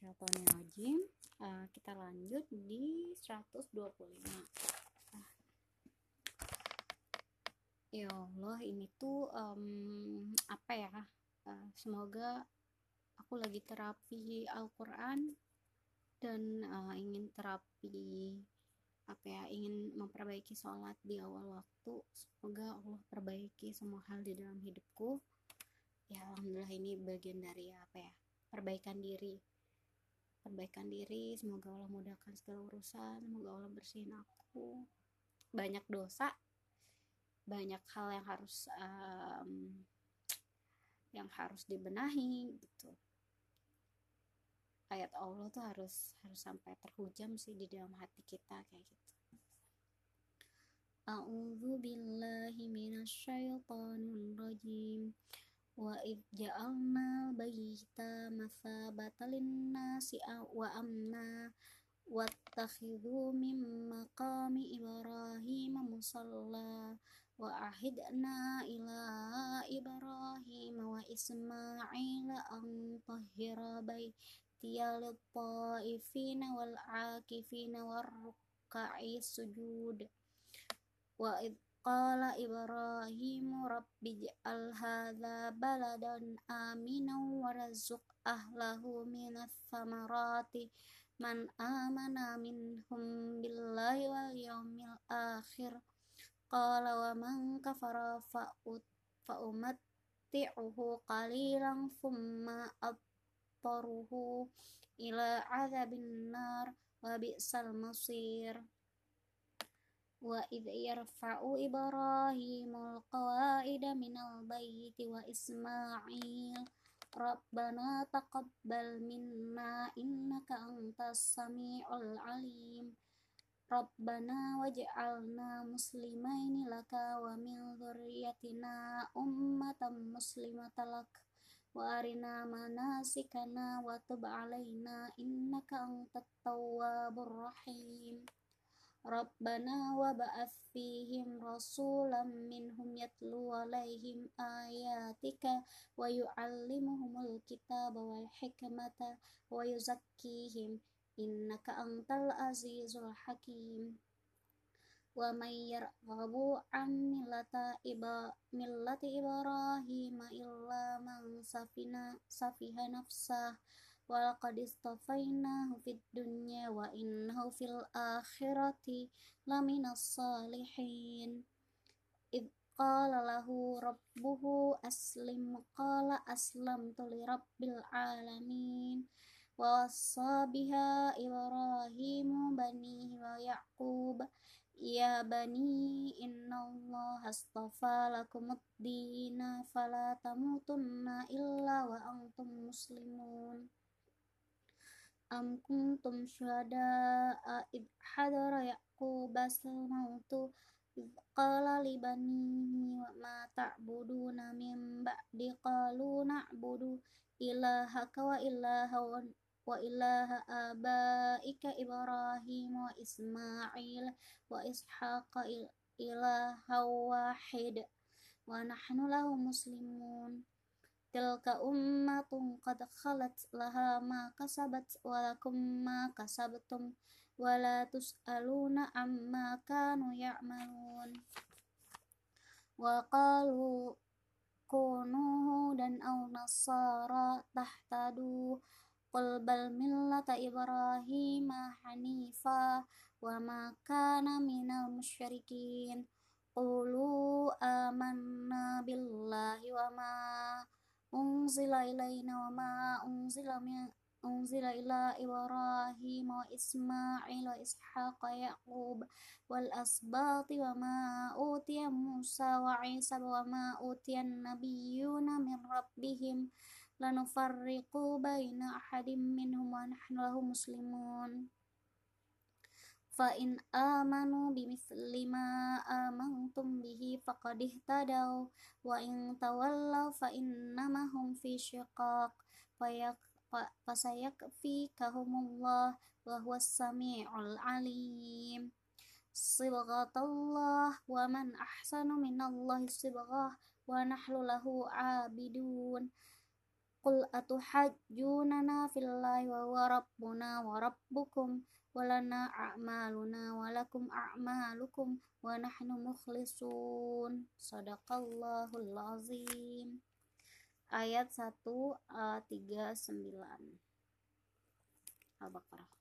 minasyaitonirrajim uh, kita lanjut di 125 nah. ya Allah ini tuh um, apa ya? Uh, semoga aku lagi terapi Al-Quran dan uh, ingin terapi apa ya ingin memperbaiki sholat di awal waktu. Semoga Allah perbaiki semua hal di dalam hidupku. Ya alhamdulillah ini bagian dari apa ya perbaikan diri perbaikan diri semoga Allah mudahkan segala urusan semoga Allah bersihin aku. Banyak dosa banyak hal yang harus um, yang harus dibenahi gitu. Ayat Allah tuh harus harus sampai terhujam sih di dalam hati kita kayak gitu. A'udzu billahi minasyaitonir rajim وإذ جعلنا بيت مثابة للناس وأمنا واتخذوا من مقام إبراهيم مصلى وعهدنا إلى إبراهيم وإسماعيل أن طهر بيتي للطائفين والعاكفين والركع السجود وإذ Qala Ibrahim Rabbi ja'al hadha baladan amina warazuk ahlahu minas samarati man amana minhum billahi wal yawmil akhir. Qala wa man kafara fa'ut fa'umatti'uhu qalilan thumma abtaruhu ila azabin nar wa bi'sal masir وإذ يرفع إبراهيم القواعد من البيت وإسماعيل ربنا تقبل منا إنك أنت السميع العليم ربنا واجعلنا مسلمين لك ومن ذريتنا أمة مسلمة لك وأرنا مناسكنا وتب علينا إنك أنت التواب الرحيم Rabbana wa ba'ath fihim rasulam minhum yatlu alaihim ayatika wa yu'allimuhumul kitaba wal hikmata wa yuzakkihim innaka antal azizul hakim. Wa may yarghabu an millata iba millati ibrahim illa man safina safiha nafsah walaqad istafainahu fid dunya wa innahu fil akhirati laminas salihin. Id qala lahu rabbuhu aslim qala aslamtu li rabbil alamin. Wa wassa biha ibrahimu banihi wa yaqub. Ya bani innallaha astafa lakumud dina fala tamutunna illa wa antum muslimun am kuntum syuhada id hadara yaqub mautu id qala li banihi wa ma ta'buduna min ba'di qalu na'budu ilahaka wa ilaha wa ilaha abaika ibrahim wa ismail wa ishaqa ilaha wahid wa nahnu lahu muslimun tilka ummatun qad khalat laha ma kasabat wa lakum ma kasabtum wa la tus'aluna amma kanu ya'malun. Wa qalu kunu dan au nasara tahtadu. Qul bal millata ibrahima hanifa wa ma kana minal musyrikin. Qulu amanna billahi wa ma unzila ilaina wa ma unzila min unzila ila Ibrahim wa Ismail wa Ishaq wa Yaqub wal asbati wa ma utiya Musa wa Isa wa ma utiya nabiyyuna min rabbihim lanufarriqu baina ahadin minhum wa nahnu lahu muslimun fa in amanu bimithli ma amantum bihi faqad ihtadaw. Wa in tawallaw fa innama hum fi fasayakfikahumullah wa huwas sami'ul alim. Sibghatallah wa man ahsanu minallahi sibghah wa nahlu abidun. Qul atuhajjunana fillahi wa walana a'maluna walakum a'malukum wa nahnu mukhlisun. Sadaqallahul azim. Ayat 1 uh, 39 Al-Baqarah